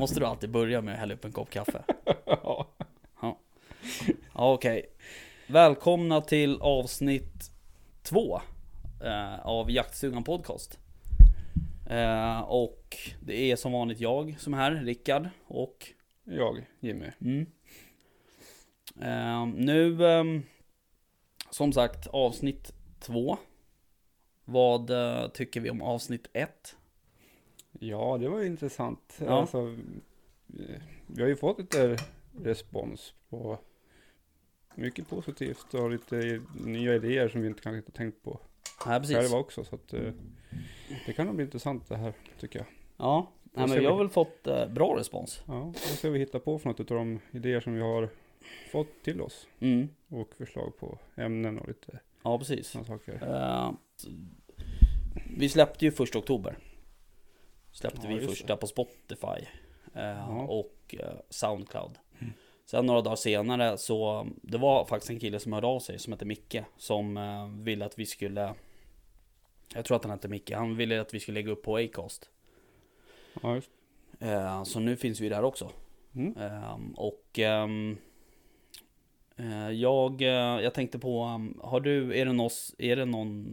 Måste du alltid börja med att hälla upp en kopp kaffe? Ja. Ja, okej. Välkomna till avsnitt två eh, av Jaktstugan Podcast. Eh, och det är som vanligt jag som är här, Rickard. Och Jag, Jimmy. mm. eh, nu, ehm, som sagt, avsnitt två. Vad eh, tycker vi om avsnitt ett? Ja, det var ju intressant. Ja. Alltså, eh, vi har ju fått lite respons på mycket positivt och lite nya idéer som vi inte kanske inte tänkt på Ja, precis. själva också. Så att, eh, det kan nog bli intressant det här tycker jag. Ja, nej, men vi har väl fått eh, bra respons. Ja, se vad vi hittar på för något av de idéer som vi har fått till oss. Mm. Och förslag på ämnen och lite Ja, precis. sådana saker. Eh, vi släppte ju första oktober. Släppte Ja, vi första på Spotify eh, Ja. och eh, Soundcloud. Mm. Sen några dagar senare så det var faktiskt en kille som hörde av sig som heter Micke som eh, ville att vi skulle Jag tror att han hette Micke. Han ville att vi skulle lägga upp på Acast. Ja, just. Eh, så nu finns vi där också. Mm. Ehm, och ehm, eh, jag, jag tänkte på, um, har du, är det, nås, är det någon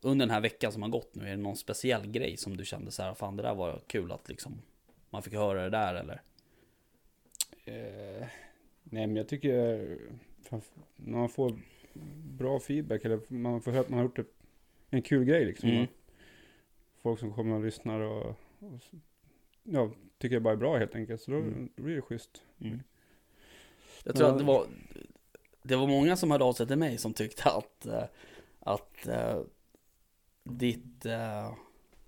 under den här veckan som har gått nu, är det någon speciell grej som du kände så här, fan det där var kul att liksom man fick höra det där eller? Eh, nej men jag tycker när man får bra feedback eller man får höra att man har gjort en kul grej liksom. Mm. Folk som kommer och lyssnar och, och ja, tycker det bara är bra helt enkelt. Så då, Mm. blir det schysst. Mm. Jag tror att det var, det var många som hörde av sig till mig som tyckte att, eh, att eh, ditt eh,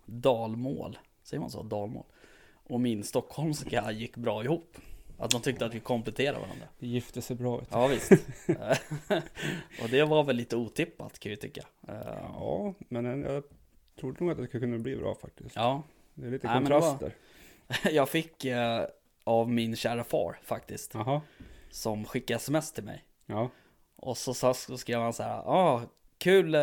dalmål, säger man så, dalmål, och min stockholmska gick bra ihop. Att de tyckte att vi kompletterade varandra. Det gifter sig bra. Du. Ja visst. och det var väl lite otippat kan jag tycka. Eh, Ja, men en- jag trodde nog att det skulle kunna bli bra faktiskt. Ja, Det är lite Nej, det var- kontraster. jag fick eh, av min kära far faktiskt, Jaha. som skickade sms till mig. Ja. Och så, så, så skrev han så här, ah, kul, eh,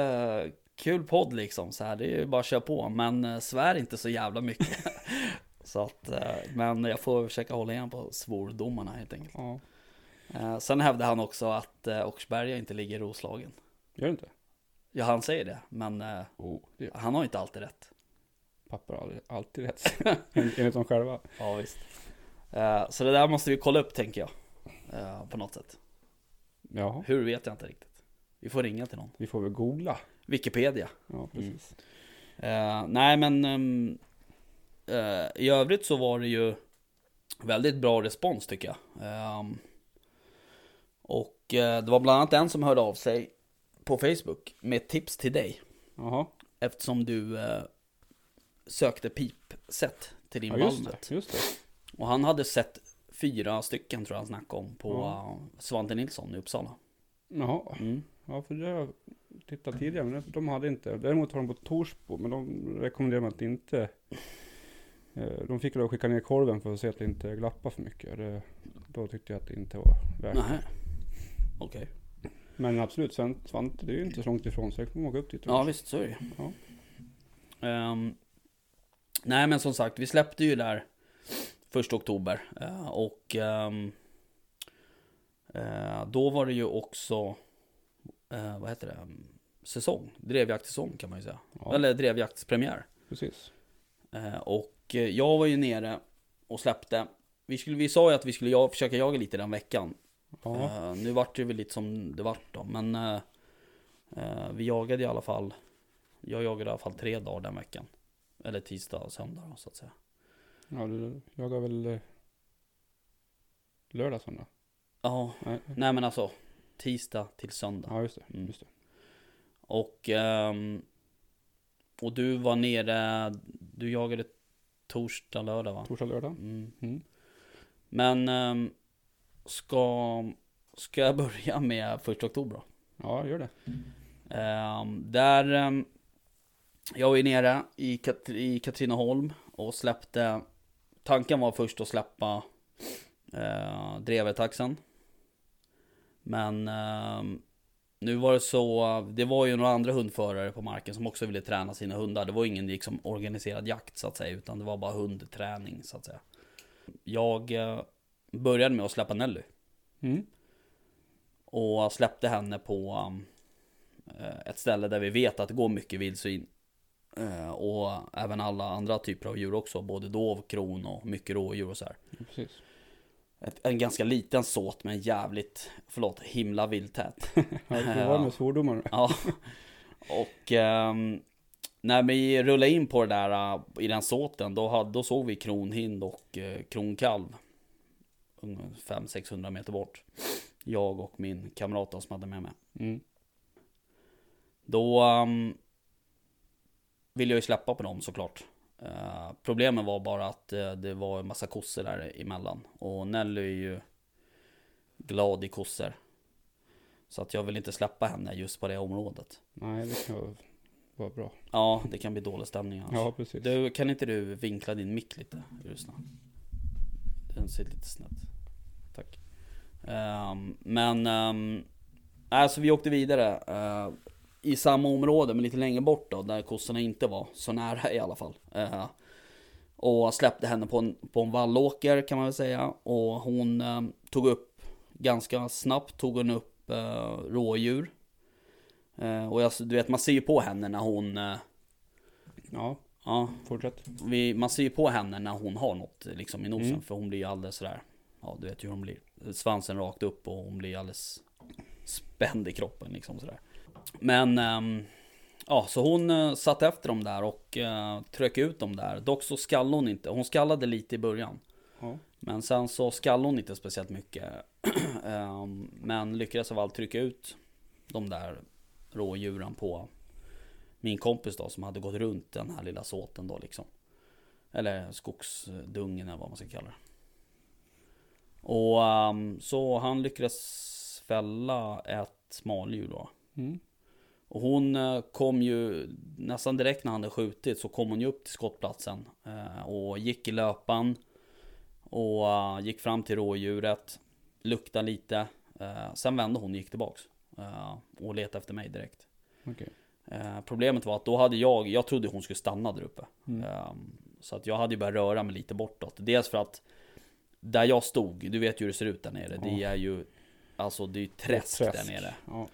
kul podd liksom, så här, det är ju bara att köra på, men eh, svär inte så jävla mycket. så att, eh, men jag får försöka hålla igen på svordomarna helt enkelt. ja. Eh, sen hävdade han också att Åkersberga inte ligger i Roslagen. Gör det inte? Ja, han säger det, men Oh, det han har inte alltid rätt. pappa har alltid rätt. En- Enligt dem själva. Ja, visst. Så det där måste vi kolla upp tänker jag. På något sätt. Ja, Hur vet jag inte riktigt. Vi får ringa till någon. vi får väl googla. Wikipedia. Ja, precis. Eh, nej men ehm, eh, i övrigt så var det ju väldigt bra respons tycker jag. Ehm, och eh, det var bland annat en som hörde av sig på Facebook med tips till dig. Jaha. Eftersom du sökte pipset till din Ja, just det. Just det. Och han hade sett fyra stycken tror jag han snackade om på Ja. Svante Nilsson i Uppsala. Jaha. Mm. Ja, för det tittat tidigare, men de hade inte. Däremot har de på Torsbo, men de rekommenderar mig att inte. eh, De fick då skicka ner korven för att se att det inte glappar för mycket. Det, då tyckte jag att det inte var värt Nej. Okej. Men absolut, Svan- Svante, det är ju inte så långt ifrån så jag kommer åka upp dit. Ja visst, så är det. Ja. Ehm, nej men som sagt, vi släppte ju där första oktober. eh, och ehm, eh, då var det ju också, eh, vad heter det, säsong. Drevjaktsäsong kan man ju säga. Ja, Eller drevjaktspremiär. precis. Eh, och eh, jag var ju nere och släppte. Vi, skulle, vi sa ju att vi skulle ja, försöka jaga lite den veckan. Ja, Eh, nu vart det väl lite som det vart då. Men eh, eh, vi jagade i alla fall. Jag jagade i alla fall tre dagar den veckan. Eller tisdag och söndag då, så att säga. ja du jagar väl lördag, söndag? Ja, Nej. nej men alltså. Tisdag till söndag. Ja, just det. Mm. Just det. Och, ehm, och du var nere. Du jagade torsdag, lördag va? Torsdag, lördag. Mm. Mm. Men ehm, ska, ska jag börja med första oktober då? Ja, gör det. Ehm, där, ehm, jag var ju nere i, Kat- i Katrineholm och släppte, tanken var först att släppa uh, Drevetaxen. Men ehm, nu var det så, det var ju några andra hundförare på marken som också ville träna sina hundar. Det var ingen liksom organiserad jakt så att säga, utan det var bara hundträning så att säga. Jag eh, började med att släppa Nelly. Mm. Och släppte henne på um, eh, ett ställe där vi vet att det går mycket vildsvin. Eh, och även alla andra typer av djur också. Både dov, kron och mycket rådjur och så här. Ja, precis. Ett, en ganska liten såt med en jävligt, förlåt, himla vildtät. Ja, det var med svordomar. Ja. Och um, när vi rullade in på det där uh, i den såten, då, hade, då såg vi kronhind och uh, kronkalv. 500-600 meter bort. Jag och min kamrat då, som hade med mig. Mm. Då um, ville jag ju släppa på dem såklart. Uh, problemet var bara att uh, det var en massa kossor där emellan. Och Nelly är ju glad i kossor. Så att jag vill inte släppa henne just på det området. Nej, det kan vara- bra. Ja, det kan bli dålig stämning annars. Ja, precis. Du, kan inte du vinkla din mick lite? Den ser lite snett. Tack. Ehm, men, um, alltså vi åkte vidare. eh, I samma område, men lite längre bort då, där kossorna inte var så nära i alla fall. Eh, och släppte henne på en, på en vallåker kan man väl säga. Och hon eh, tog upp, ganska snabbt tog hon upp eh, rådjur. Eh, och jag, du vet, man ser ju på henne när hon... eh, Ja, ja, fortsätt. vi, man ser ju på henne när hon har något liksom i nosen. Mm. För hon blir ju alldeles sådär, ja du vet ju hur hon blir. Svansen rakt upp och hon blir alldeles spänd i kroppen liksom sådär. Men, ehm, ja så hon uh, satt efter dem där och uh, tryckte ut dem där. Dock så skallade hon inte, hon skallade lite i början. Ja. Men sen så skallade hon inte speciellt mycket. Ehm, men lyckades av allt trycka ut de där rådjuren på min kompis då som hade gått runt den här lilla såten då liksom. Eller skogsdungen eller vad man ska kalla det. Och ehm, så han lyckades fälla ett smaldjur då. Mm. Och hon eh, kom ju nästan direkt när han hade skjutit så kom hon ju upp till skottplatsen. eh, Och gick i löpan. Och eh, gick fram till rådjuret. Luktade lite. Sen vände hon och gick tillbaks. Och letade efter mig direkt. Eh, Problemet var att då hade jag, jag trodde hon skulle stanna där uppe. Mm. Ehm, Så att jag hade ju börjat röra mig lite bortåt. Dels för att där jag stod, du vet ju hur det ser ut där nere. Det Ja. är ju, alltså det är ju träsk, där nere. Ja.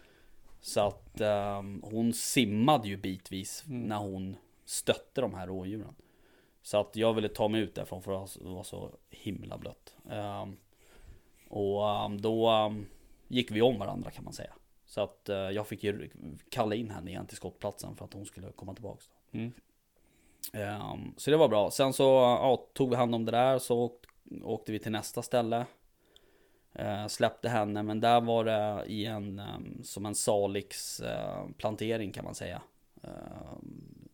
Så att ehm, hon simmade ju bitvis Mm. när hon stötte de här rådjuren. Så att jag ville ta mig ut därifrån för det var så himla blött. Ehm, och ehm, då gick vi om varandra kan man säga. Så att eh, jag fick ju kalla in henne igen till skottplatsen för att hon skulle komma tillbaks. Då. Mm. Så det var bra. Sen så ja, tog vi hand om det där så åkt, åkte vi till nästa ställe. Eh, släppte henne men där var det i en ehm, som en Salix eh, plantering kan man säga. Ehm,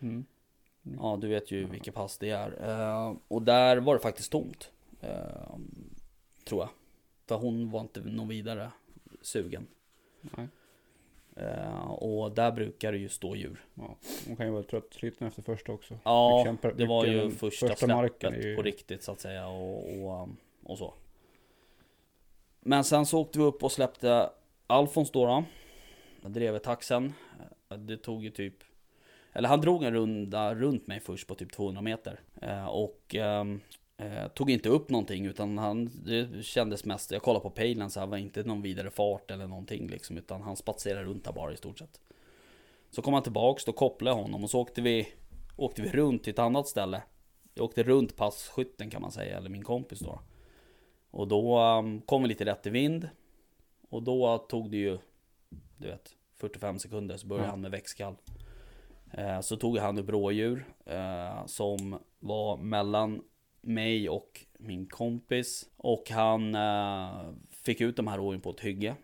Mm. ja du vet ju vilket pass det är. Ehm, och där var det faktiskt tomt. Ehm, tror jag. För hon var inte någon vidare sugen. Ehm, och där brukar det ju stå djur. Ja. Hon kan ju vara trött sliten efter första också. Ja, det var ju första, första släppet ju- på riktigt så att säga och, och, och så. Men sen så åkte vi upp och släppte Alfons då. då. Jag drev taxen. Det tog ju typ Eller han drog en runda runt mig först på typ 200 meter. Eh, och ehm, eh, tog inte upp någonting utan han Det kändes mest Jag kollade på pejlen så här var inte någon vidare fart eller någonting liksom Utan han spatserade runt där bara i stort sett. Så kom han tillbaks, då kopplade jag honom och så åkte vi Åkte vi runt till ett annat ställe Jag åkte runt passkytten kan man säga, eller min kompis då och då um, kom vi lite rätt i vind. Och då tog det ju Du vet 45 sekunder. Så började Ja. han med växtkall eh, Så tog han upp rådjur eh, Som var mellan mig och min kompis. Och han eh, fick ut de här rådjuren på ett hygge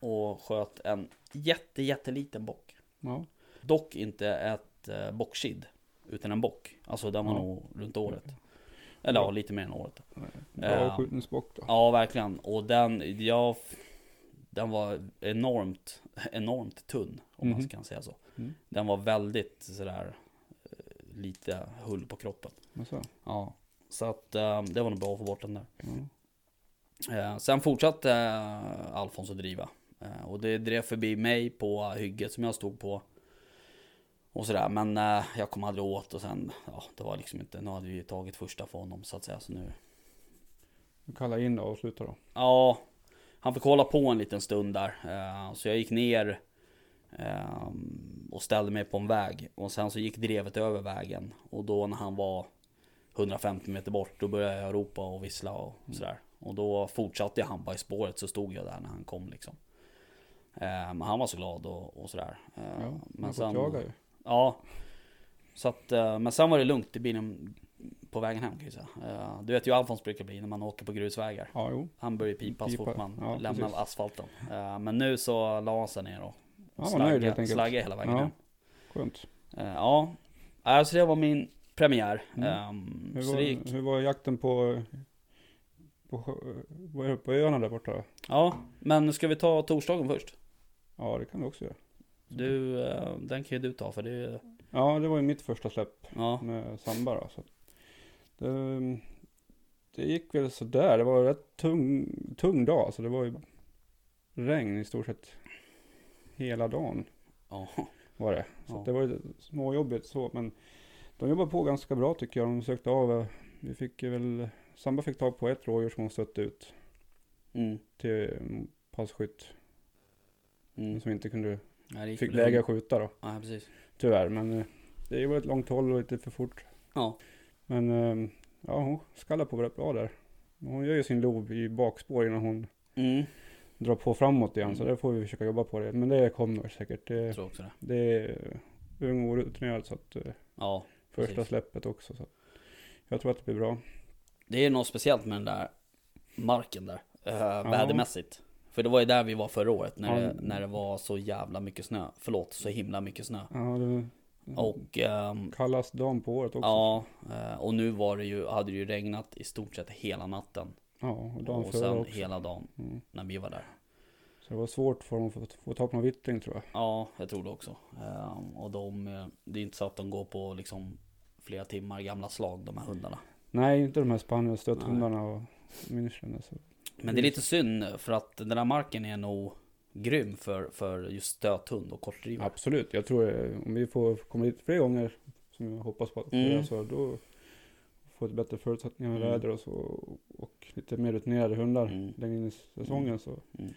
Och sköt en jätte jätteliten bock. Ja. Dock inte ett eh, bockkid Utan en bock. Alltså den var Ja. nog runt året Eller ja, lite mer än året Bra Ja. skjutningsbock då. Ja verkligen och den Jag Den var enormt Enormt tunn Om man Mhm. kan säga så Mm. Den var väldigt sådär eh, Lite hull på kroppen Alltså, Ja Så att eh, det var nog bra att få bort den där ja. Eh, Sen fortsatte eh, Alfons att driva. Eh, och det drev förbi mig på hygget som jag stod på. Och sådär, men eh, jag kom aldrig åt och sen, ja det var liksom inte, nu hade vi tagit första för honom så att säga. Så nu, Du kallar in och avslutar då. ja, han fick hålla på en liten stund där. Eh, så jag gick ner eh, och ställde mig på en väg. Och sen så gick drevet över vägen. Och då när han var 150 meter bort, då började jag ropa och vissla och sådär. Och då fortsatte jag hampa i spåret så stod jag där när han kom liksom. Eh, men han var så glad och, och sådär. Eh, Ja, men sen, fått jaga ju. Ja. Så att, eh, men sen var det lugnt i bilen på vägen hem kan jag säga. Eh, Du vet ju hur Alfons brukar bli när man åker på grusvägar. Ja, jo. Han börjar pipa så fort man ja, lämnar precis. asfalten. Eh, Men nu så la han sig ner och Han var nöjd helt slagga, enkelt. slagga hela vägen Ja. hem. Skönt. Ja, alltså det var min premiär. Mm. Ehm, Hur var, gick. hur var jakten på, på, på öarna där borta? Ja, men ska vi ta torsdagen först? Ja, det kan vi också göra. Du, eh, den kan ju du ta för det är, Ja, det var ju mitt första släpp ja. med samba då, så det, det gick väl sådär. Det var en rätt tung, tung dag, så det var ju regn i stort sett hela dagen ja. var det. Så Ja. det var ju småjobbigt så, men de jobbade på ganska bra tycker jag. De sökte av, eh, vi fick väl, Samba fick tag på ett rådjur som hon stötte ut Mm. till passkytt. Mm. Som inte kunde, Ja, gick fick läge att skjuta då. Ja, precis. Tyvärr, men eh, det var ett långt håll och lite för fort. Ja. Men eh, ja, hon skallade på rätt bra där. Hon gör ju sin lov i bakspår innan hon Mm. drar på framåt igen. Så Mm. det får vi försöka jobba på det. Men det kommer säkert. Det, Jag tror också det. det är ung och orutinerad så att eh, Ja, första Precis. släppet också. Så jag tror att det blir bra. det är något speciellt med den där marken där. Uh, vädermässigt. För det var ju där vi var förra året när, Ja. det, när det var så jävla mycket snö. Förlåt, så himla mycket snö. Ja, det Och ehm, kallas dagen på året också. ja, eh, och nu var det ju, hade det ju regnat i stort sett hela natten. Ja, och dagen och sen också. hela dagen Mm. när vi var där. Så det var svårt för dem att få, tag på någon vittring tror jag. Ja, jag tror det också. Ehm, och de, eh, det är inte så att de går på liksom flera timmar gamla slag de här hundarna. Nej, inte de här spanielstöthundarna och München. Men det är lite synd för att den där marken är nog grym för, för just stöthund och kortdrivare. Absolut, jag tror eh, om vi får komma dit fler gånger som jag hoppas på att Mm. så då får vi bättre förutsättningar med Mm. väder och så och lite mer rutinerade hundar Mm. längre in i säsongen så Mm.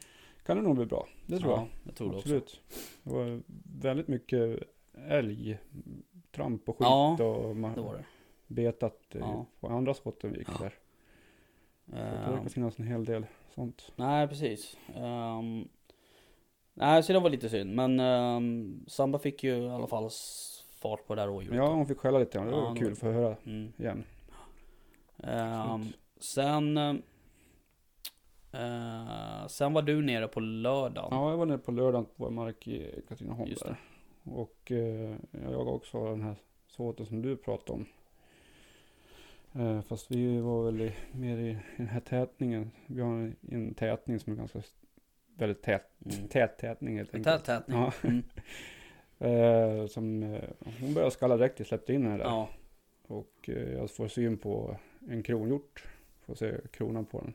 kan det nog bli bra. Det tror ja, jag. jag tror det också. Absolut. Det var väldigt mycket älg, tramp och skit Ja, och ma- Det det. betat eh, Ja. på andra spotten vi gick Ja. där. Så det verkar finnas en hel del sånt. nej, precis. Ehm, nej, så det var lite synd. Men um, Samba fick ju i alla fall fart på det där rådjuret. Ja, hon fick skälla lite. Det Ja, var det kul för att höra Mm. igen. Absolut. sen, eh, sen var du nere på lördagen. Ja, jag var nere på lördagen på vår mark i Katrineholm där. Och eh, jag också den här såten som du pratade om. Eh, fast vi var väl i, mer i, i den här tätningen. Vi har en, en tätning som är ganska väldigt tät, Mm. tät tätning helt En enkelt. tät tätning. Ja. Mm. Eh, som, eh, hon började skalla direkt, jag släppte in henne där. ja. Och eh, jag får syn på en kronhjort. Får se kronan på den.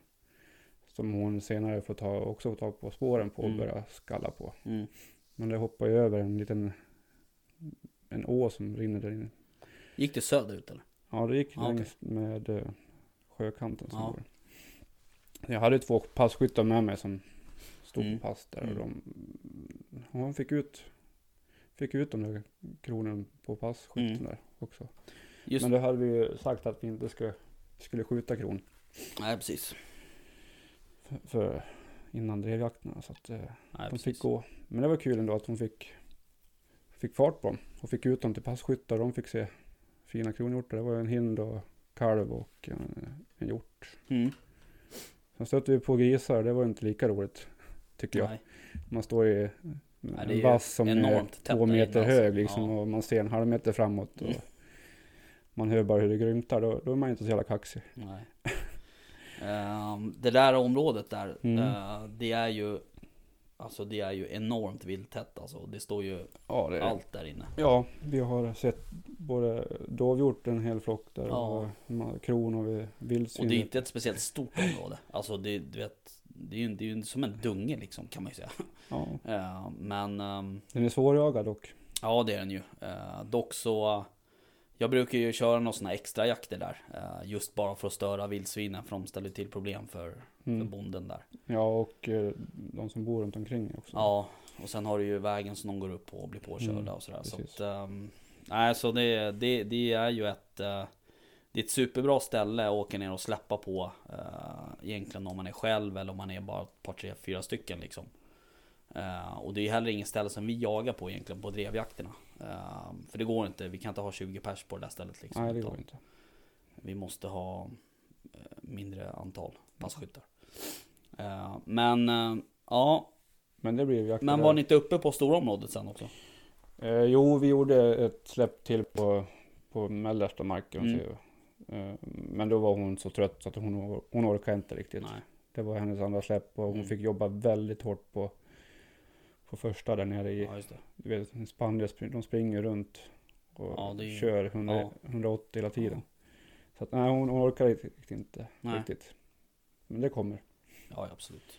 Som hon senare får ta, också får ta på spåren på och Mm. börja skalla på. Mm. Men det hoppar ju över en liten en å som rinner där inne. Gick det söderut eller? Ja, det gick okej. längs med eh, sjökanten. Som går. Jag hade två passkyttar med mig som stod Mm. på pass där. Och Mm. de, hon fick ut, fick ut de där kronorna på passkytten Mm. där också. Just Men det hade vi ju sagt att vi inte skulle, skulle skjuta kron Nej, precis. för, för innan drevjakterna. Så att eh, Nej, de precis. fick gå. Men det var kul ändå att hon fick, fick fart på dem. Och fick ut dem till passkyttar. De fick se fina kronhjortar. Det var en hind och kalv och en, en hjort. Mm. Sen stötte vi på grisar. Det var inte lika roligt. Tycker jag. Nej. Man står i en ju vass som är två meter hög liksom. Ja. Och man ser en halv meter framåt. Och Mm. Man hör bara hur det grymtar. Då, då är man inte så jävla kaxig. Nej. Ehm, det där området där, Mm. eh, det är ju Alltså det är ju enormt vilttätt alltså. Det står ju Ja, det allt där inne. Ja, vi har sett både dovhjort en hel flock där Ja. och ma- kron och vi- vildsvin. Och det är inte ett speciellt stort område. Alltså det, du vet, det är ju, det är ju som en dunge liksom kan man ju säga. Ja. Eh, men ehm, Den är svårjagad dock. ja det är den ju. Eh, dock så jag brukar ju köra några sådana extra jakter där. eh, Just bara för att störa vildsvinen för de ställer till problem för, för Mm. bonden där. Ja, och eh, de som bor runt omkring också. Ja, och sen har du ju vägen som de går upp på och blir påkörda Mm, och sådär. Så att, ehm, nej, så det, det, det är ju ett, eh, det är ett superbra ställe att åka ner och släppa på. eh, egentligen om man är själv eller om man är bara ett par, tre, fyra stycken liksom. Eh, och det är heller ingen ställe som vi jagar på egentligen på drevjakterna. Eh, för det går inte, vi kan inte ha 20 pers på det där stället liksom. Nej, det går inte. Vi måste ha eh, mindre antal passkyttar. Eh, men ja, Men det blir jakt men var ni inte uppe på stora området sen också? Jo, vi gjorde ett släpp till på, på mellersta marken. Mm. men då var hon så trött så att hon, hon orkade inte riktigt. Nej. Det var hennes andra släpp och hon Mm. fick jobba väldigt hårt på, på första där nere i, Ja, du vet, en spanier, spring- de springer runt och Ja, ju- kör 100, ja. 180 hela tiden. Så att nej, hon, hon orkar riktigt inte Nej. riktigt. Men det kommer. Ja, absolut.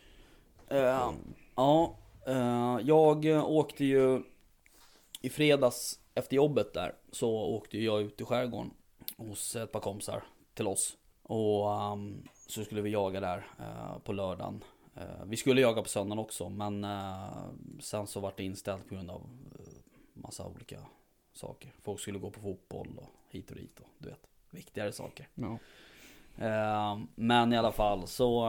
Eh, ja, eh, jag åkte ju i fredags efter jobbet där så åkte jag ut i skärgården hos ett par kompisar till oss. Och ehm, så skulle vi jaga där eh, på lördagen. Eh, vi skulle jaga på söndagen också men eh, sen så vart det inställt på grund av eh, massa olika saker. Folk skulle gå på fotboll och hit och dit och du vet, viktigare saker. Ja. Men i alla fall så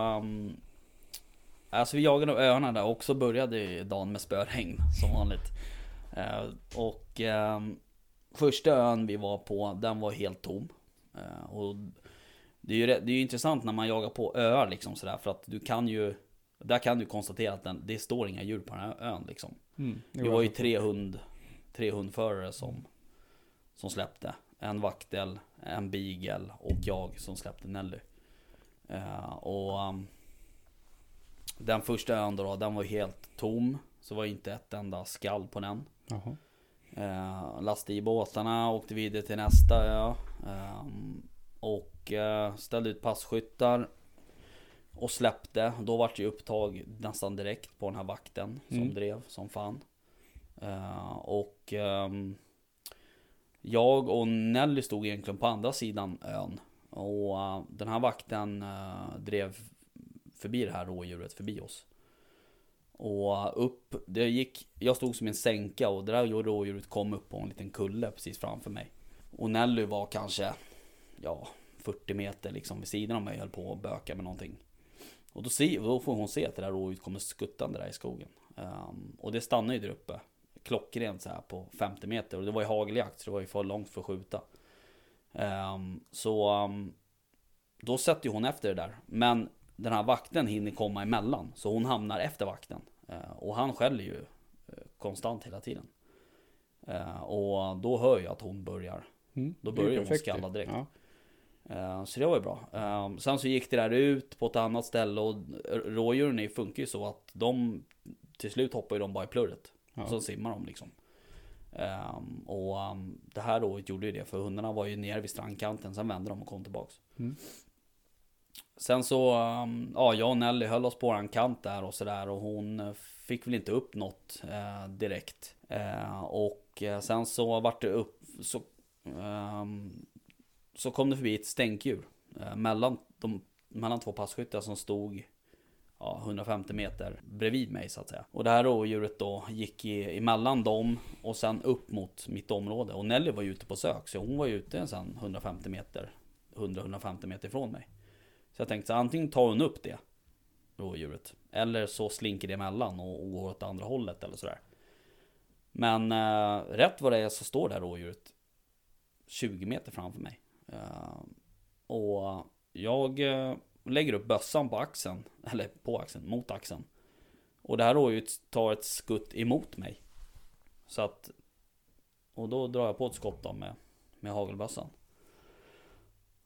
Alltså vi jagade öarna där och så började dagen med spöregn som vanligt Och Första ön vi var på den var helt tom Och det är, ju, det är ju intressant när man jagar på öar liksom sådär för att du kan ju Där kan du konstatera att den, det står inga djur på den här ön liksom Mm. det var ju tre hund Tre hundförare som Som släppte En vaktel, en beagle och jag som släppte Nelly Eh, Och um, Den första ön då, den var helt tom Så var inte ett enda skall på den Jaha. Eh, lastade i båtarna, åkte vidare till nästa ö. ehm, och eh, ställde ut passkyttar. Och släppte. Då vart det upptag nästan direkt på den här vakten som Mm. drev som fan. Eh, och ehm, jag och Nelly stod egentligen på andra sidan ön. Och eh, den här vakten eh, drev förbi det här rådjuret, förbi oss. Och upp, det gick, jag stod som en sänka och det där rådjuret kom upp på en liten kulle precis framför mig. Och Nelly var kanske, ja, 40 meter liksom vid sidan av mig och höll på att böka med någonting. Och då, se, då får hon se att det där rådjuret kommer skuttande där i skogen. Ehm, och det stannar ju där uppe. Klockrent så här på 50 meter. Och det var ju hageljakt så det var ju för långt för att skjuta. Ehm, så ehm, då sätter ju hon efter det där. Men den här vakten hinner komma emellan. Så hon hamnar efter vakten. Eh, och han skäller ju eh, konstant hela tiden. Eh, och då hör jag att hon börjar. Mm. Då börjar hon skalla direkt. Ja. Eh, så det var ju bra. Eh, sen så gick det där ut på ett annat ställe och rådjuren funkar ju så att de till slut hoppar ju de bara i plurret. Ja. Och så simmar de liksom. Ehm, och det här året gjorde ju det för hundarna var ju nere vid strandkanten. Sen vände de och kom tillbaks. Mm. Sen så, ja jag och Nelly höll oss på en kant där och sådär och hon eh, fick väl inte upp något eh, direkt. Eh, och eh, sen så vart det upp, så, så kom det förbi ett stänkdjur Eh, mellan, de, mellan två passkyttar som stod ja, 150 meter bredvid mig så att säga. Och det här rådjuret då gick i, emellan dem och sen upp mot mitt område. Och Nelly var ju ute på sök så hon var ju ute sen 150 meter, 100-150 meter ifrån mig. Så jag tänkte så antingen tar hon upp det rådjuret eller så slinker det emellan och, och går åt andra hållet eller sådär. Men eh, rätt vad det är så står det här rådjuret 20 meter framför mig. Eh, och jag eh, lägger upp bössan på axeln, eller på axeln, mot axeln. Och det här rådjuret tar ett skutt emot mig. Så att, och då drar jag på ett skott då med, med hagelbössan.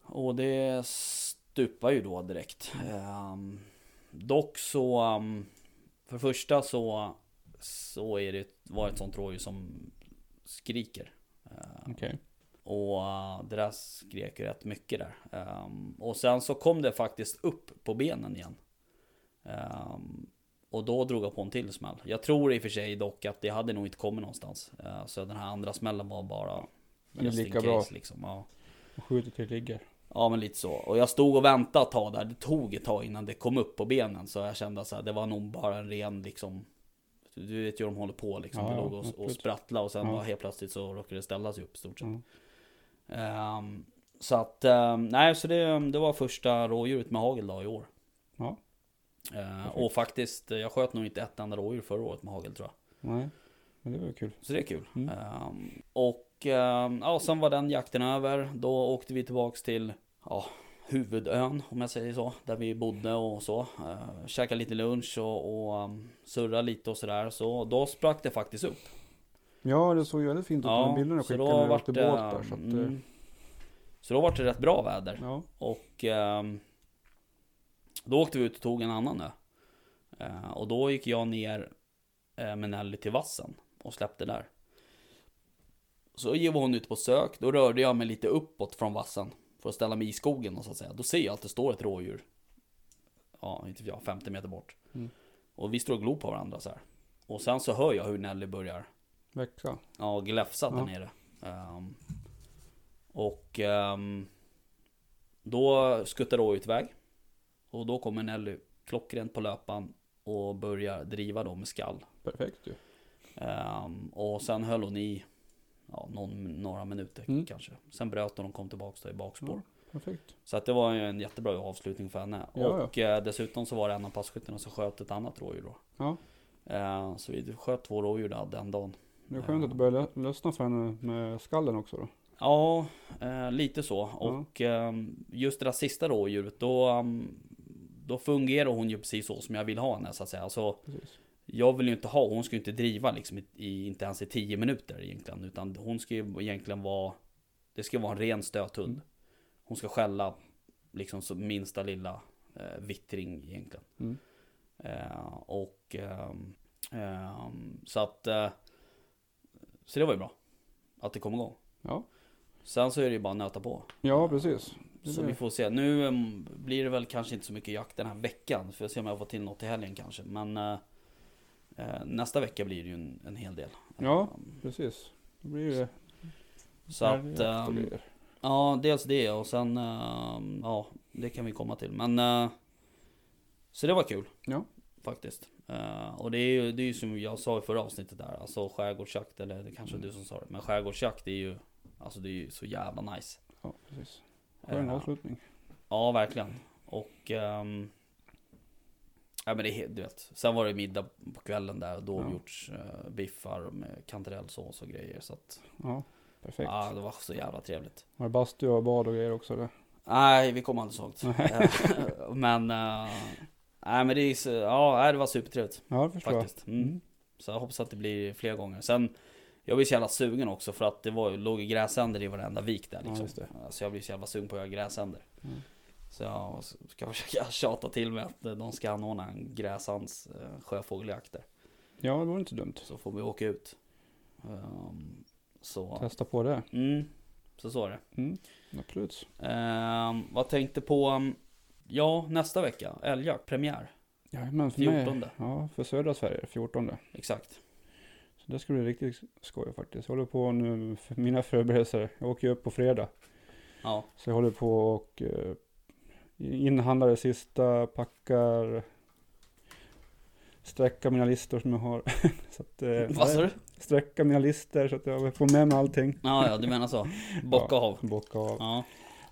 Och det stupar ju då direkt. Um, dock så, Um, för det första så, så är det, var det ett sånt rådjur som skriker. Uh, Okej och eh, det där skrek ju rätt mycket där. Ehm, och sen så kom det faktiskt upp på benen igen. Ehm, och då drog jag på en till smäll. Jag tror i och för sig dock att det hade nog inte kommit någonstans. Eh, så den här andra smällen var bara det är just lika bra. liksom. ja. Och skjuter till ligger. ja men lite så. Och jag stod och väntade ett tag där. Det tog ett tag innan det kom upp på benen. Så jag kände att det var nog bara en ren liksom du vet ju hur de håller på liksom. Ja, ja, låg och, och sprattlade och sen Ja. bara helt plötsligt så råkade det ställa sig upp stort sett. Mm. Ehm, så att, ehm, nej så det, det var första rådjuret med hagel då i år. Ja. Perfekt. och faktiskt, jag sköt nog inte ett enda rådjur förra året med hagel tror jag. Nej, men det var kul. Så det är kul. Mm. Ehm, och ja, sen var den jakten över. Då åkte vi tillbaks till ja, huvudön om jag säger så. Där vi bodde och så. Uh, käkade lite lunch och, och um, surrade lite och sådär. Så då sprack det faktiskt upp. Ja, det såg ju väldigt fint ut på de bilderna jag så skickade då när vart åkte det, båt där. Så att, eh, mm, så då var det rätt bra väder. ja, Och ehm, då åkte vi ut och tog en annan ö. Eh, och då gick jag ner eh, med Nelly till vassen och släppte där. Så var hon ute på sök, då rörde jag mig lite uppåt från vassen för att ställa mig i skogen och så att säga. Då ser jag att det står ett rådjur. Ja, inte jag, 50 meter bort. Mm. Och vi står och glor på varandra så här. Och sen så hör jag hur Nelly börjar växa. Ja, gläfsat där Ja. nere. Ehm, och ehm, då skuttar rådjuret iväg. Och då kommer Nelly klockrent på löpan och börjar driva då med skall. Perfekt ju. Ehm, och sen höll hon i ja, någon, några minuter Mm. kanske. Sen bröt hon och kom tillbaka då i bakspår. Perfekt. Så att det var ju en jättebra avslutning för henne. Ja, ja. och eh, dessutom så var det en av passkyttarna som sköt ett annat rådjur då. Ja. Ehm, så vi sköt två rådjur där den dagen. Det är skönt att det börjar lö- lösna för henne med skallen också då. Ja, eh, lite så. Och ehm, just det där sista rådjuret, då, ehm, då fungerar hon ju precis så som jag vill ha henne så att säga. Alltså, Precis. jag vill ju inte ha, hon ska ju inte driva liksom i, inte ens i 10 minuter egentligen. Utan hon ska ju egentligen vara, det ska vara en ren stöthund. Mm. Hon ska skälla liksom så minsta lilla eh, vittring egentligen. Mm. Eh, och ehm, så att, eh, så det var ju bra. Att det kom igång. Ja. Sen så är det ju bara att nöta på. ja, precis. Det Så är vi det. får se. Nu em, blir det väl kanske inte så mycket jakt den här veckan. Får jag se om jag får till något i helgen kanske. Men eh, eh, nästa vecka blir det ju en, en hel del. Ja, precis. Då blir det så älgjakt att, grejer. ja dels det och sen, ehm, ja det kan vi komma till. Men eh, så det var kul. Ja. Faktiskt. Eh, och det är ju det är ju som jag sa i förra avsnittet där. Alltså skärgårdsjakt, eller det kanske är du som sa det. Men skärgårdsjakt är ju, alltså det är ju så jävla nice. Ja, precis. Skön Eh, avslutning. Ja, verkligen. Och... ehm, ja, men det är du vet. Sen var det middag på kvällen där vi Ja. uh, biffar med kantarellsås och grejer. Så att, Ja, perfekt. ja, det var så jävla trevligt. Var det bastu och bad och grejer också? Eller? Nej, vi kom aldrig så långt. Men... nej, men det är ja, det var supertrevligt Ja, det förstår faktiskt. jag. Mm. Mm. Så jag hoppas att det blir fler gånger. Sen, jag blir så jävla sugen också för att det var, låg gräsänder i varenda vik där Ja, liksom. det. Så jag blir så jävla sugen på att göra gräsänder. Mm. Så jag ska försöka tjata till mig att eh, de ska anordna en gräsands eh, sjöfågeljakt där. Ja, det vore inte dumt. Så får vi åka ut. Ehm, så, Testa på det. mm, så så är det. Mm. Absolut. Ehm, vad tänkte på, um, ja nästa vecka, älgjakt, premiär. Jajamän, för 14. mig. Ja, för södra Sverige, 14. Exakt. Så det ska bli riktigt skoj faktiskt. Jag håller på nu för mina förberedelser. Jag åker ju upp på fredag. Ja, Så jag håller på och eh, inhandlar det sista, packar, sträcka mina listor som jag har. så att, eh, vad sa du? Sträcka mina listor så att jag får med mig allting. Ja, ja, du menar så. Bocka av. Bocka av. Ja,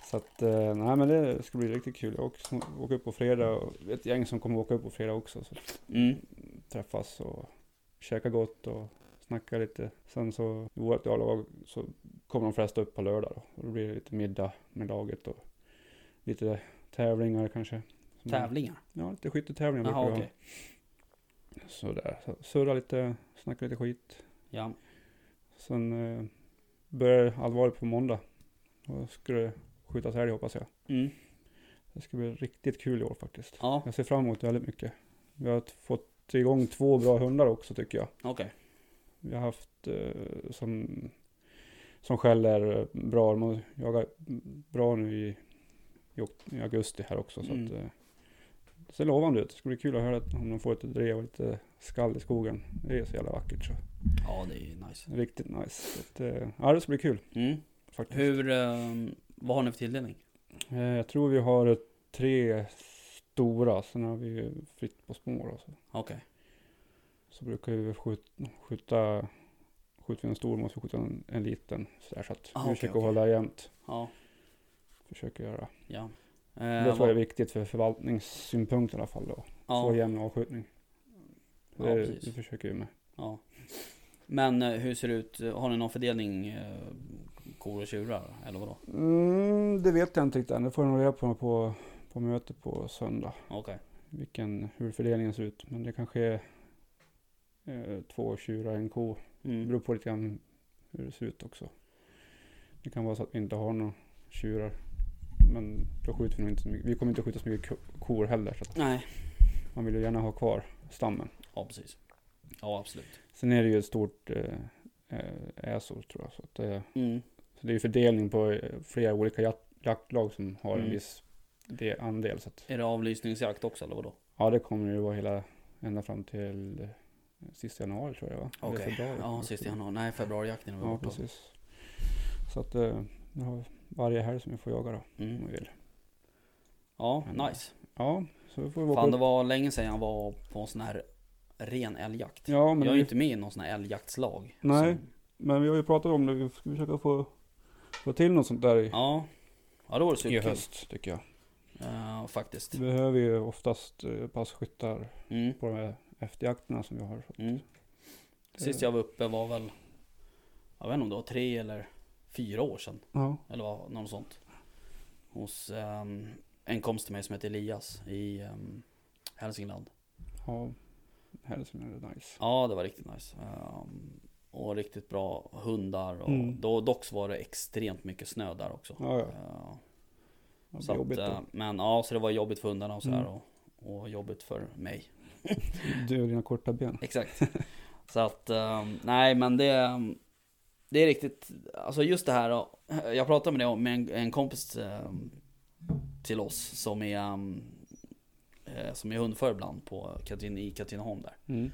Så att, eh, nej men det ska bli riktigt kul. Jag åker, åker upp på fredag och ett gäng som kommer åka upp på fredag också. Så mm, träffas och käka gott och snacka lite. Sen så i vårt A-lag så kommer de flesta upp på lördag då. Och då blir det lite middag med laget och lite tävlingar kanske. Tävlingar. Ja, lite skyttetävlingar brukar Jaha, vi ha. Sådär, så surra lite, snacka lite skit. Ja, Sen eh, börjar allvaret på måndag. Ska det skjutas älg hoppas jag. mm, Det ska bli riktigt kul i år faktiskt. ja, Jag ser fram emot det väldigt mycket. Vi har fått igång två bra hundar också tycker jag. okej. Vi har haft eh, som, som skäller eh, bra. De har jagat bra nu i, i, augusti här också. Så Mm. att, eh, ser lovande ut. Det ska bli kul att höra att om de får lite drev och lite skall i skogen. Det är så jävla vackert så. Ja, det är nice. Riktigt nice. Så att, eh, ja, det ska bli kul Mm. faktiskt. Hur, eh, vad har ni för tilldelning? Eh, jag tror vi har tre stora, sen har vi fritt på små. Okej. Så brukar vi skjuta, skjuta skjuter vi en stor måste vi skjuta en, en liten. Så, så att Ah, vi okej, försöker okej. hålla jämnt. Ja. Försöker göra. Ja. det Eh, tror jag är viktigt för förvaltningssynpunkt i alla fall då. ja. Få jämn avskjutning. Ja, Det, det försöker vi med. Ja. Men eh, hur ser det ut? Har ni någon fördelning eh, kor och tjurar? Eller vadå? Mm, det vet jag inte riktigt än. Det får jag nog reda på på, på mötet på söndag. Okej. Vilken, hur fördelningen ser ut. Men det kanske är eh, två tjurar, en ko. Det Mm. beror på lite grann hur det ser ut också. Det kan vara så att vi inte har några tjurar. Men då skjuter vi nog inte så mycket. Vi kommer inte skjuta så mycket ko- kor heller. Så Nej. man vill ju gärna ha kvar stammen. Ja, precis. Ja, absolut. Sen är det ju ett stort eh, eh, äsor tror jag. Så, att, eh, Mm. Det är ju fördelning på eh, flera olika jakt, jaktlag som har en Mm. viss det, andel. Så att, Är det avlysningsjakt också eller vadå? ja det kommer ju vara hela ända fram till eh, sista januari tror jag va? Okej. februari. Ja, sista januari. Nej, februarijakten är vi Ja precis. Så att eh, vi har varje helg som vi får jaga då. Om Mm. vi vill. Ja, Men- nice. Ja, så vi får vi åka Fan, det var länge sedan jag var på en sån här ren älgjakt. Ja men, jag är vi, ju inte med i någon sån här älgjaktslag. Nej. Som, men vi har ju pratat om det. Vi ska försöka få, få till något sånt där i, ja. Ja, det var det i superkul. höst tycker jag. Uh, faktiskt. Vi behöver ju oftast eh, passkyttar Mm. på de här efterjakterna som vi har. Mm. Sist jag var uppe var väl, jag vet inte om det var tre eller fyra år sedan. Ja, Eller vad, något sånt. Hos ehm, en kompis till mig som heter Elias i um, Hälsingland. ja. Hälsingland är nice. Ja, det var riktigt nice. Ehm, och riktigt bra hundar. Och Mm. då, dock var det extremt mycket snö där också. Ja, ja. Eh, så jobbigt att, eh, men ja, så det var jobbigt för hundarna och sådär. Mm. Och, och jobbigt för mig. Du och dina korta ben. Exakt. så att, ehm, nej men det, det är riktigt, alltså just det här. Jag pratade med det med en, en kompis ehm, till oss som är, eh, som är hundförare ibland på Katrin, i Katrineholm där. Mm.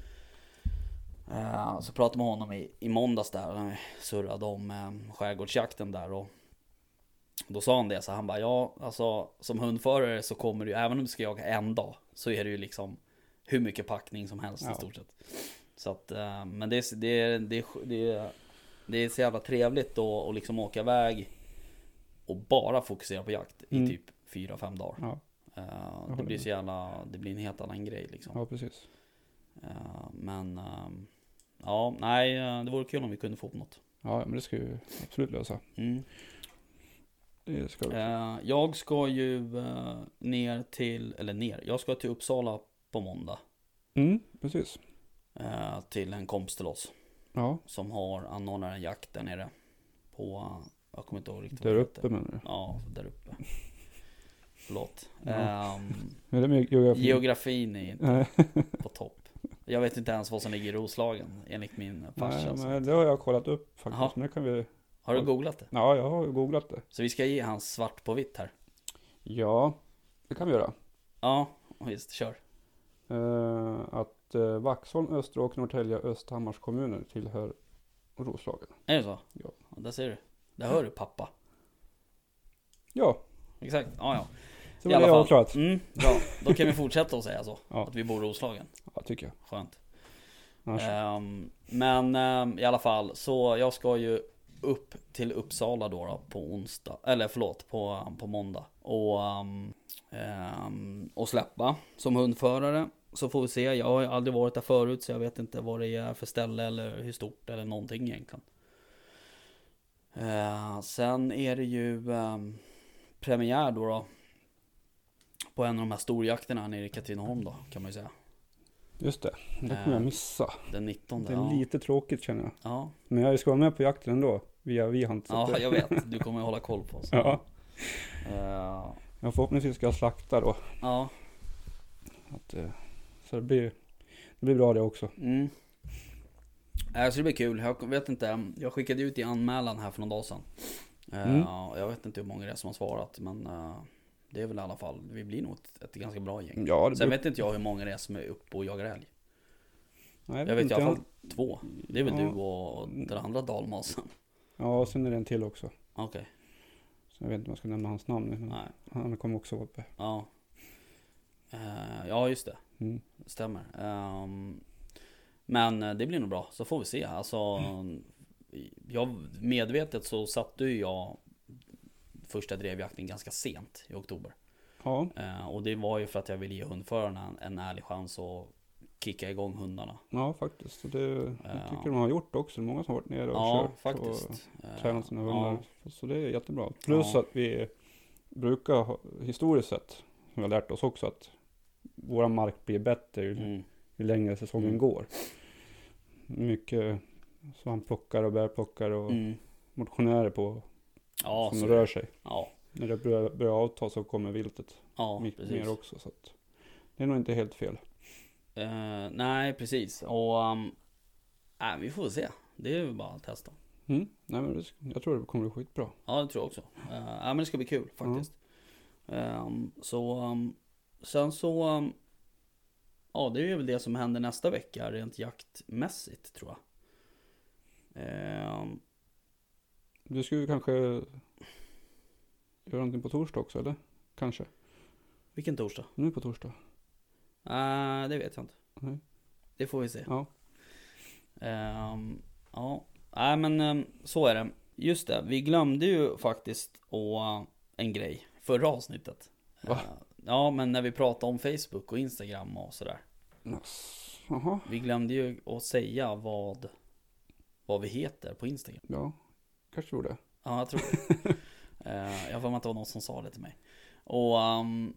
Eh, Så pratade med honom i, i måndags där, när vi surrade om eh, skärgårdsjakten där och då sa han det, så han bara ja, alltså som hundförare så kommer du, även om du ska jaga en dag, så är det ju liksom hur mycket packning som helst Ja. i stort sett. Så att, eh, men det, är- det, är- det, är- det, är- det är så jävla trevligt då att liksom åka iväg och bara fokusera på jakt i Mm. typ 4-5 dagar. Ja, det blir så jävla, det blir en helt annan grej liksom. ja, precis. Eh, Men ehm, ja, nej, eh, det vore kul om vi kunde få upp något. Ja, men det ska vi absolut lösa. Mm. Det ska vi. Eh, Jag ska ju ner till, eller ner, jag ska till Uppsala på måndag. Mm, precis. Till en kompis till oss Ja, som har anordnat en jakt där nere. På, jag kommer inte ihåg riktigt där uppe menar du? Ja, där uppe. Förlåt. Ja. Ehm, Är det med geografi? geografin är inte på topp. Jag vet inte ens vad som ligger i Roslagen enligt min farsa. nej, men det har jag kollat upp faktiskt. Det kan vi... Har du googlat det? Ja, jag har googlat det. Så vi ska ge hans svart på vitt här. Ja, det kan vi göra. Ja, visst, kör. Eh, att eh, Vaxholm, Österåker, Norrtälje, Östhammars kommuner tillhör Roslagen. Är det så? Ja. Där ser du. Där hör du pappa. Ja, Exakt, ja ja. Så var det fall. avklarat. Mm, bra. Då kan vi fortsätta att säga så. Ja. Att vi bor i Roslagen. Ja, tycker jag. Skönt. Ehm, men ehm, i alla fall, så jag ska ju upp till Uppsala då, då på onsdag, eller förlåt, på, på måndag. Och, ehm, ehm, och släppa som hundförare. Så får vi se, jag har aldrig varit där förut så jag vet inte vad det är för ställe eller hur stort eller någonting egentligen. Eh, sen är det ju ehm, premiär då, då på en av de här storjakterna nere i Katrineholm då kan man ju säga. just det, det kommer jag eh, missa. Den 19. Det är ja. lite tråkigt känner jag. Ja, Men jag ska vara med på jakten ändå, via Vihant. ja det- jag vet. Du kommer hålla koll på oss. Ja, Eh, jag förhoppningsvis ska jag slakta då. ja. Att, eh, så det blir, det blir bra det också. Mm. Eh, Så det blir kul. Jag vet inte. Jag skickade ut i anmälan här för någon dag sedan. Mm. Jag vet inte hur många det är som har svarat. Men Det är väl i alla fall, vi blir nog ett, ett ganska bra gäng. Ja, det Sen bruk- vet inte jag hur många det är som är uppe och jagar älg. Nej, Jag vet i inte alla jag. fall två. Det är väl Ja. du och den andra dalmasen. Ja, och sen är det en till också. Okej, Så jag vet inte om jag ska nämna hans namn. Men nej. han kommer också vara uppe. Ja. Eh, ja, just det. Mm. Stämmer. Ehm, men eh, det blir nog bra, så får vi se. Alltså, jag, medvetet så satte ju jag första drevjakten ganska sent i oktober. Ja, Eh, och det var ju för att jag ville ge hundförarna en, ärlig chans att kicka igång hundarna. ja faktiskt. Det jag Ja. tycker de har gjort också. Många som har varit nere och Ja, kört. faktiskt. Och Eh, tränat sina ja. hundar. Så det är jättebra. Plus Ja. att vi brukar, historiskt sett, som vi har lärt oss också, att våra mark blir bättre ju, Mm. ju längre säsongen Mm. går. Mycket svampplockare och bärplockare och Mm. motionärer på Ja, som rör sig. ja, När det börjar, börjar avta så kommer viltet ja mycket precis. mer också. Så att det är nog inte helt fel. Eh, nej, precis. Och um, nej, vi får se. Det är ju bara att testa. Mm. Nej, men det, jag tror det kommer bli skitbra. Ja, det tror jag också. Uh, ja, men det ska bli kul faktiskt. Ehm, så um, sen så, um, ja det är väl det som händer nästa vecka rent jaktmässigt tror jag. Ehm, Du skulle kanske göra någonting på torsdag också eller? Kanske? vilken torsdag? Nu på torsdag? Uh, det vet jag inte. Nej. Det får vi se. Ja. Ehm, ja, nej men ehm, så är det. Just det, vi glömde ju faktiskt att, en grej förra avsnittet. Va? Eh, ja, men när vi pratade om Facebook och Instagram och sådär. Yes. Jaha. Vi glömde ju att säga vad, vad vi heter på Instagram. Ja. Kanske gjorde. Ja, jag tror det. Eh, jag får mig att det var någon som sa det till mig. Och ehm,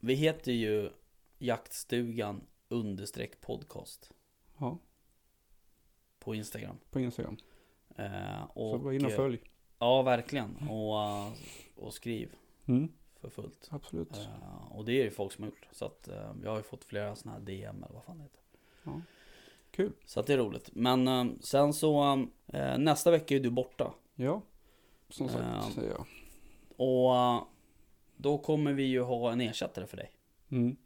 vi heter ju Jaktstugan understreck podcast Ja. på Instagram. På Instagram. Så och, gå in och eh, följ. Ja, verkligen. Och, eh, och skriv Mm. för fullt. Absolut. Eh, och det är ju folk som har gjort. Så att jag har ju fått flera sådana här DM eller vad fan det heter. Ja. Kul. Så att det är roligt. Men sen så nästa vecka är du borta. Ja. Som sagt Ja. säger jag. Och eh, då kommer vi ju ha en ersättare för dig. Mm.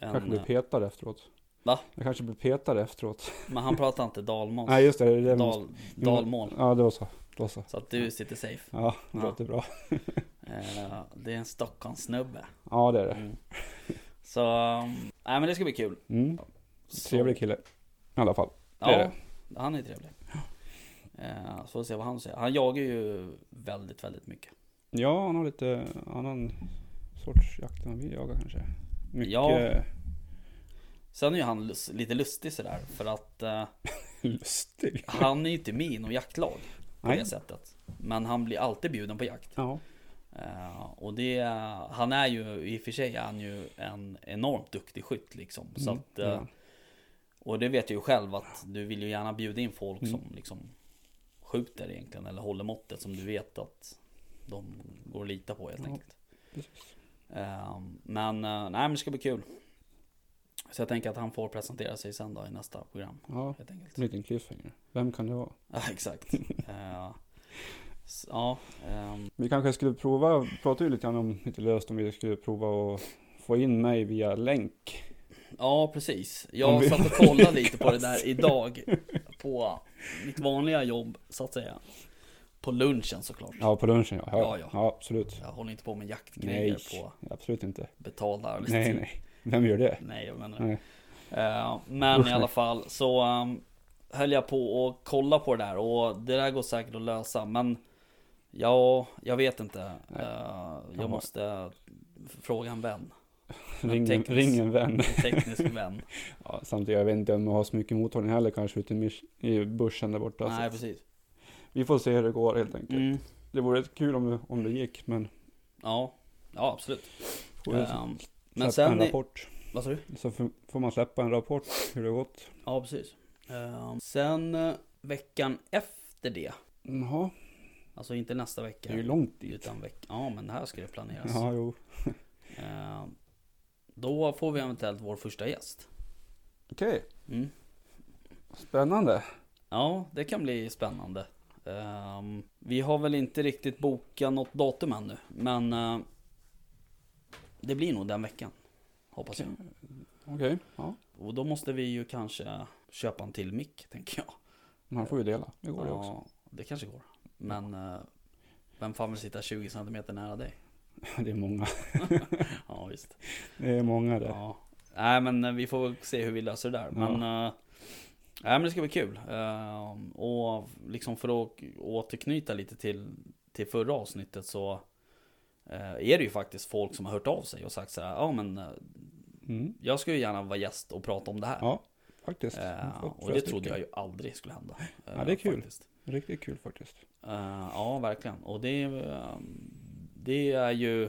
En, Kanske blir eh, petad efteråt. Va? Jag kanske blir petad efteråt. men han pratar inte dalmål. Nej just det. det, det måste- Dal, dalmål. Ja det var så. Det var så. Så att du sitter safe. Ja, det Ja. låter bra. Eh, det är en Stockholmssnubbe. Ja det är det. Mm. Så, um, nej men det ska bli kul. Mm. Trevlig kille. I alla fall. det Ja, är han är trevlig. Eh, så får vi se vad han säger. Han jagar ju väldigt, väldigt mycket. Ja, han har lite annan sorts jakt än vi jagar kanske. Mycket Ja. Sen är ju han lite lustig sådär. För att eh, lustig. han är ju inte med i något jaktlag på Nej. det sättet. Men han blir alltid bjuden på jakt. Ja. Eh, och det, han är ju, i och för sig är han ju en enormt duktig skytt liksom. Så Mm, att, ja. Och det vet jag ju själv att du vill ju gärna bjuda in folk Mm. som liksom skjuter egentligen. Eller håller måttet som du vet att de går att lita på helt Ja, enkelt. Ehm, men eh, nej men det ska bli kul. Så jag tänker att han får presentera sig sen då i nästa program. Ja, Helt enkelt. en liten cliffhanger. Vem kan det vara? Ja exakt. Eh, s- ja, ehm, Vi kanske skulle prova, pratade ju lite grann om, lite löst om vi skulle prova att få in mig via länk. ja precis. Jag satt och kollade lite på det där idag. På mitt vanliga jobb så att säga. På lunchen såklart. Ja, på lunchen ja. Ja, Ja, ja. ja. absolut. Jag håller inte på med jaktgrejer Nej, på absolut inte. betalda arbetstid. Nej, nej. Vem gör det? Nej, jag menar Nej. Eh, Men Usch, i alla fall så um, höll jag på och kolla på det där och det där går säkert att lösa men Ja, jag vet inte. Kan jag måste fråga en vän. Ring, teknisk- ring en vän. En teknisk vän. Ja, samtidigt, jag vet inte om jag har så mycket mottagning heller kanske ute i, bushen där borta. Nej, så precis. vi får se hur det går helt enkelt. Mm. Det vore kul om det, om det gick, men Ja, ja absolut. får Ehm, men släppa en sen, i, rapport. vad sa du? Så får man släppa en rapport hur det har gått. Ja, precis. Ehm, sen eh, veckan efter det, Jaha, alltså inte nästa vecka. det är ju långt dit. Utan veck- ja, men det här ska det planeras. Ja, jo. Ehm, då får vi eventuellt vår första gäst. Okej, Mm. spännande. Ja, det kan bli spännande. Ehm, vi har väl inte riktigt bokat något datum ännu, men eh, det blir nog den veckan. Hoppas jag. Okej, ja. Och då måste vi ju kanske köpa en till mick, tänker jag. Man får ju dela. Det går det också. Ja, det kanske går. Men eh, vem fan vill sitta 20 cm nära dig? Det är många. Ja, visst. Det är många det. Ja. Nej, men eh, vi får väl se hur vi löser det där. Men, eh, nej, men det ska bli kul. Eh, och liksom för att återknyta lite till, till förra avsnittet så eh, är det ju faktiskt folk som har hört av sig och sagt så här, ja men Mm. jag skulle ju gärna vara gäst och prata om det här. Ja, faktiskt. Fått och det trodde jag ju aldrig skulle hända. Ja, det är kul. faktiskt. Riktigt kul faktiskt. Ja, verkligen. Och det, eh, det är ju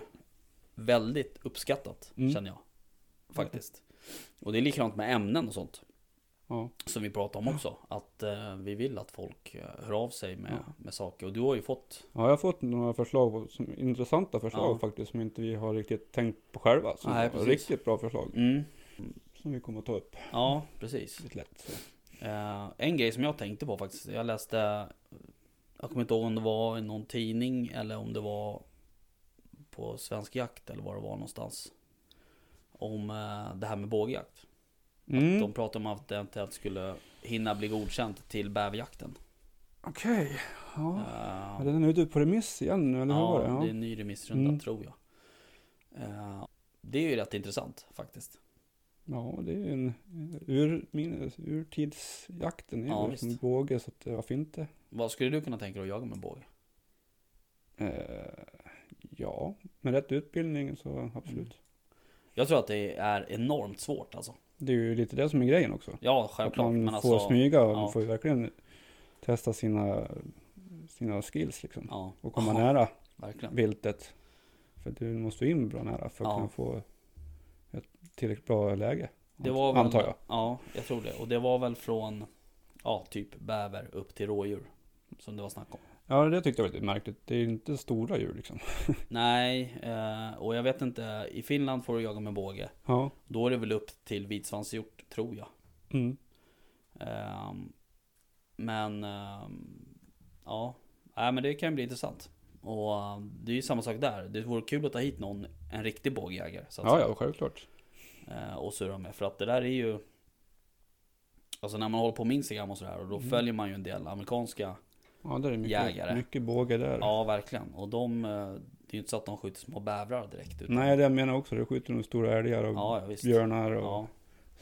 väldigt uppskattat, Mm. känner jag. Faktiskt. Och det är likadant med ämnen och sånt. Ja. Som vi pratar om också. Att eh, vi vill att folk eh, hör av sig med, Ja. med saker. Och du har ju fått... ja, jag har fått några förslag, som, intressanta förslag Ja. faktiskt, som inte vi har riktigt tänkt på själva. Som Nej, riktigt bra förslag. Mm, Som vi kommer att ta upp ja, precis. lite lätt. Eh, en grej som jag tänkte på faktiskt. Jag läste... Jag kommer inte ihåg om det var i någon tidning eller om det var på Svensk Jakt eller var det var någonstans. Om eh, det här med bågjakt. Mm. De pratade om att det eventuellt skulle hinna bli godkänt till bäverjakten. Okej. Ja. Eh, Är den ute på remiss igen nu, eller hur var ja, det? det är Ja. en ny remissrunda Mm. tror jag. Eh, det är ju rätt intressant faktiskt. ja, det är ju en ur, min, urtidsjakten. Ja, är ju visst. som båge, så att, varför inte? Vad skulle du kunna tänka dig att jaga med båge? Eh, ja, med rätt utbildning så absolut. Jag tror att det är enormt svårt alltså. Det är ju lite det som är grejen också. Ja, Att självklart. man Men får alltså, smyga och ja. man får ju verkligen testa sina, sina skills liksom. Ja, Och komma Ja, nära verkligen. viltet. För du måste in bra nära för att kunna få ett tillräckligt bra läge. Det var väl, Antar jag. Ja, jag tror det. Och det var väl från, ja, typ bäver upp till rådjur. Som det var snack om. Ja, det tyckte jag var lite märkligt. Det är inte stora djur liksom. Nej, eh, och jag vet inte. I Finland får du jaga med båge. Ja. Då är det väl upp till vitsvanshjort, tror jag. Mm. Ehm, men, ehm, ja. Nej, men det kan bli intressant. Och eh, det är ju samma sak där. Det vore kul att ta hit någon, en riktig bågjägare. Så att Ja, säga. ja, självklart. Eh, och surra med. För att det där är ju Alltså när man håller på med Instagram och sådär och då Mm. följer man ju en del amerikanska Ja, det är mycket, Jägare. mycket båge där. Ja verkligen och de eh, Det är ju inte så att de skjuter små bävrar direkt utan, Nej, det jag menar också. Det skjuter nog stora älgar och Ja ja, björnar och Ja,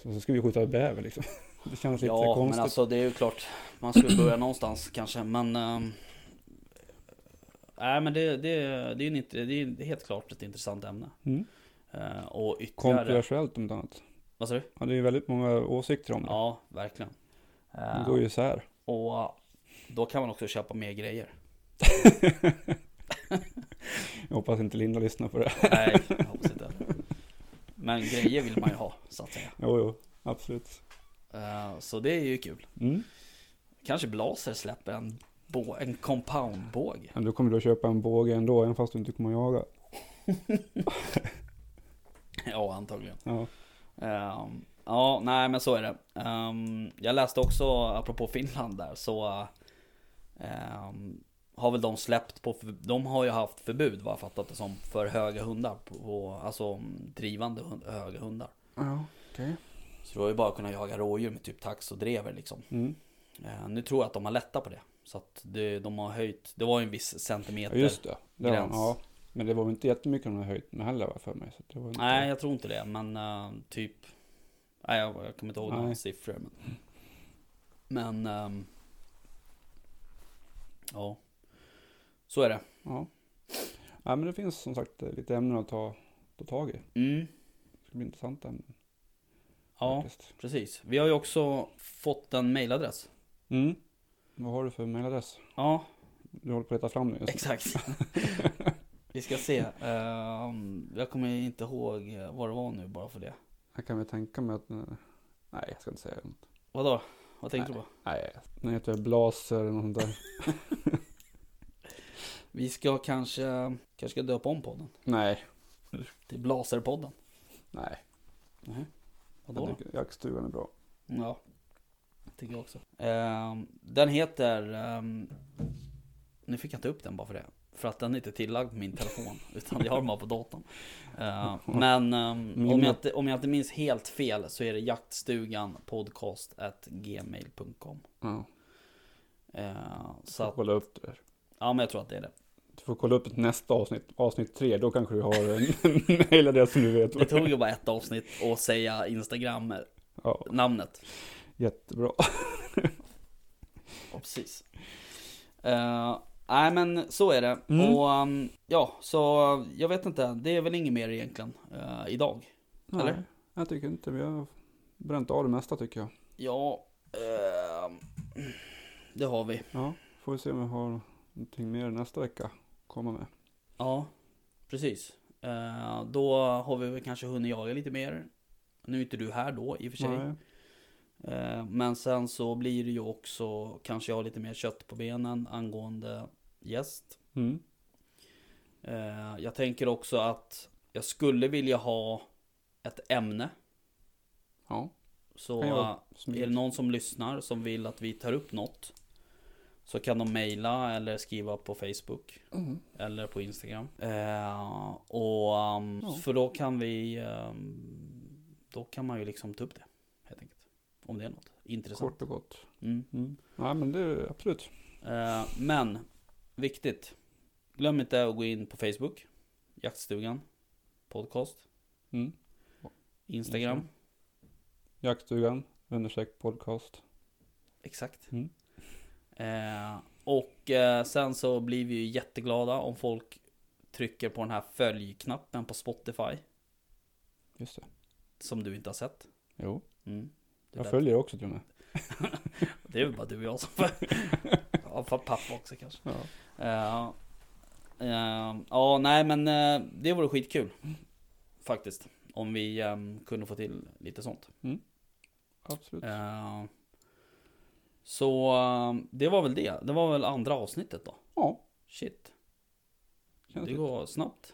så, så ska vi skjuta bäver liksom. Det känns lite ja konstigt. men alltså det är ju klart Man skulle börja någonstans kanske men ehm, Nej men det, det, det, är en, det är helt klart ett intressant ämne Mm. Eh, Och ytterligare Kontroversiellt om inte annat. Vad sa du? Ja, det är ju väldigt många åsikter om det. Ja verkligen Det Eh, går ju isär. Och då kan man också köpa mer grejer Jag hoppas inte Linda lyssnar på det. Nej, jag hoppas inte. Men grejer vill man ju ha, så att säga. Jo, jo, absolut. Eh, Så det är ju kul. Mm. Kanske Blaser släpper en, bå- en compoundbåge. Men du kommer då köpa en båge ändå, även fast du inte kommer att jaga. Ja, antagligen. Ja. Ehm, Ja, nej men så är det. Ehm, Jag läste också, apropå Finland där, så har väl de släppt på, de har ju haft förbud vad jag fattat det som, för höga hundar. På, alltså drivande hund, höga hundar. Ja, okej. Så du har ju bara kunnat jaga rådjur med typ tax och drever liksom. Mm. Eh, nu tror jag att de har lättat på det. Så att det, de har höjt, det var ju en viss Ja, centimeter. just det. det var, gräns. ja. Men det var väl inte jättemycket de har höjt med heller för mig. Så det var inte... Nej, jag tror inte det. Men eh, typ, nej jag, jag kommer inte ihåg några siffror. Men, men ehm, ja, så är det. Ja. ja, men det finns som sagt eh, lite ämnen att ta, ta tag i. Mm, Det ska bli intressanta ämnen. ja, faktiskt. precis. Vi har ju också fått en mailadress. Mm. Vad har du för mailadress? Ja, Du håller på att leta fram nu just exakt. Vi ska se. Ehm, jag kommer inte ihåg eh, vad det var nu bara för det. Jag kan väl tänka mig att... eh, Nej, jag ska inte säga något. Vadå? Vad tänkte du på? Nej, den heter Blaser eller något där. Vi ska kanske, kanske ska döpa om podden. Nej, Till Blaserpodden. nej. Vadå Jag då? tycker jaktstugan är bra. Ja, tycker jag också. Ehm, den heter ehm, Nu fick jag inte upp den bara för det. För att den är inte tillagd på min telefon. Utan jag har den bara på datorn. Eh, men ehm, om, jag inte, om jag inte minns helt fel så är det jaktstugan podcast at gmail.com. Ja, Eh, så att, kolla upp det där. ja men jag tror att det är det. Du får kolla upp nästa avsnitt, avsnitt tre, då kanske du har en mailadress som du vet. Det tog ju bara ett avsnitt att säga Instagram Ja, namnet. jättebra. Ja, precis. Eh, Nej men så är det. Mm. Och um, ja, så jag vet inte. Det är väl inget mer egentligen eh, idag. Nej, Eller? jag tycker inte. Vi har bränt av det mesta tycker jag. Ja, ehm, det har vi. Ja, får vi se om vi har någonting mer nästa vecka att komma med. Ja, precis. Eh, då har vi väl kanske hunnit jaga lite mer. Nu är inte du här då i och för sig. Nej. Eh, men sen så blir det ju också kanske jag har lite mer kött på benen angående gäst. Mm. Eh, jag tänker också att jag skulle vilja ha ett ämne. Ja, Så eh, är det någon som lyssnar som vill att vi tar upp något. Så kan de mejla eller skriva på Facebook. Mm. Eller på Instagram. Eh, och um, Ja. för då kan vi um, Då kan man ju liksom ta upp det. Helt enkelt. Om det är något intressant. Kort och gott. Mm. Mm. Nej men det är absolut. Eh, men viktigt. Glöm inte att gå in på Facebook. Jaktstugan. Podcast. Mm. Instagram. Jaktstugan, understreck podcast. Exakt. Mm. Eh, och eh, sen så blir vi ju jätteglada om folk trycker på den här följknappen på Spotify. Just det. Som du inte har sett. Jo, Mm. Jag där- följer också till och med. det är väl bara du och jag som Ja, för pappa också kanske. Ja. Eh, eh, ja, nej men eh, det vore skitkul. Faktiskt. Om vi eh, kunde få till lite sånt. Absolut. Eh, så det var väl det. Det var väl andra avsnittet då. Ja, Shit. känns Det det. går snabbt.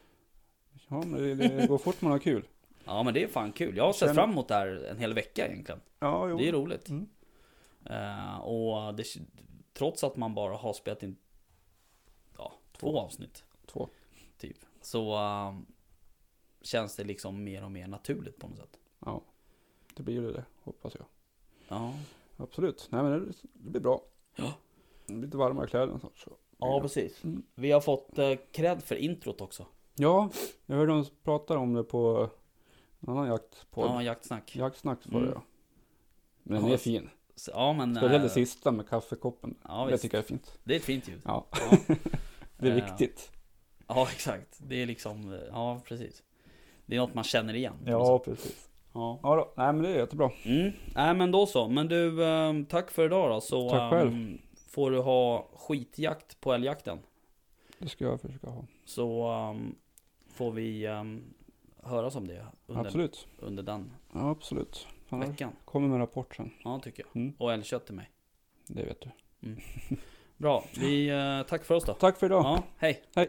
Ja, men det, det går fort man har kul. Ja men det är fan kul. Jag har sett Känner- fram emot det här en hel vecka egentligen. Ja, jo. Det är roligt. Mm. Och det, trots att man bara har spelat in två avsnitt. Två. Typ. Så eh, känns det liksom mer och mer naturligt på något sätt. Ja, det blir ju det, hoppas jag. Ja, Absolut. Nej men det, det blir bra. Ja. Lite varmare kläder och sånt. Så. ja precis. Mm. Vi har fått eh, cred för introt också. Ja, jag hörde de prata om det på en annan jaktpodd. Ja, jaktsnack. Jaktsnack var det Mm. ja. Men den Ja, är fin. Ja men... Speciellt det eh, sista med kaffekoppen. Ja, det visst. tycker jag är fint. Det är ett fint ljud. Ja, Ja, det är Eh, viktigt. ja exakt. Det är liksom, eh, ja precis. Det är något man känner igen. Ja, sätt. precis. ja. Ja då, nej men det är jättebra. Mm. Nej men då så. Men du, eh, tack för idag då. Så Tack själv. ehm, får du ha skitjakt på älgjakten. Det ska jag försöka ha. Så ehm, får vi um, höras om det under, Absolut. under den Ja, absolut. Veckan. kommer med rapport sen. Ja, tycker jag. Mm, Och älgkött till mig. det vet du. Bra. Vi, eh, tack för oss då. Tack för idag. Ja, hej. Hej.